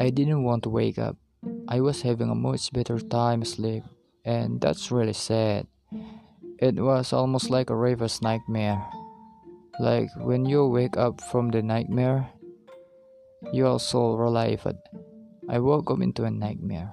I didn't want to wake up. I was having a much better time asleep, and that's really sad. It was almost like a reverse nightmare. Like when you wake up from the nightmare, you are so relieved. I woke up into a nightmare.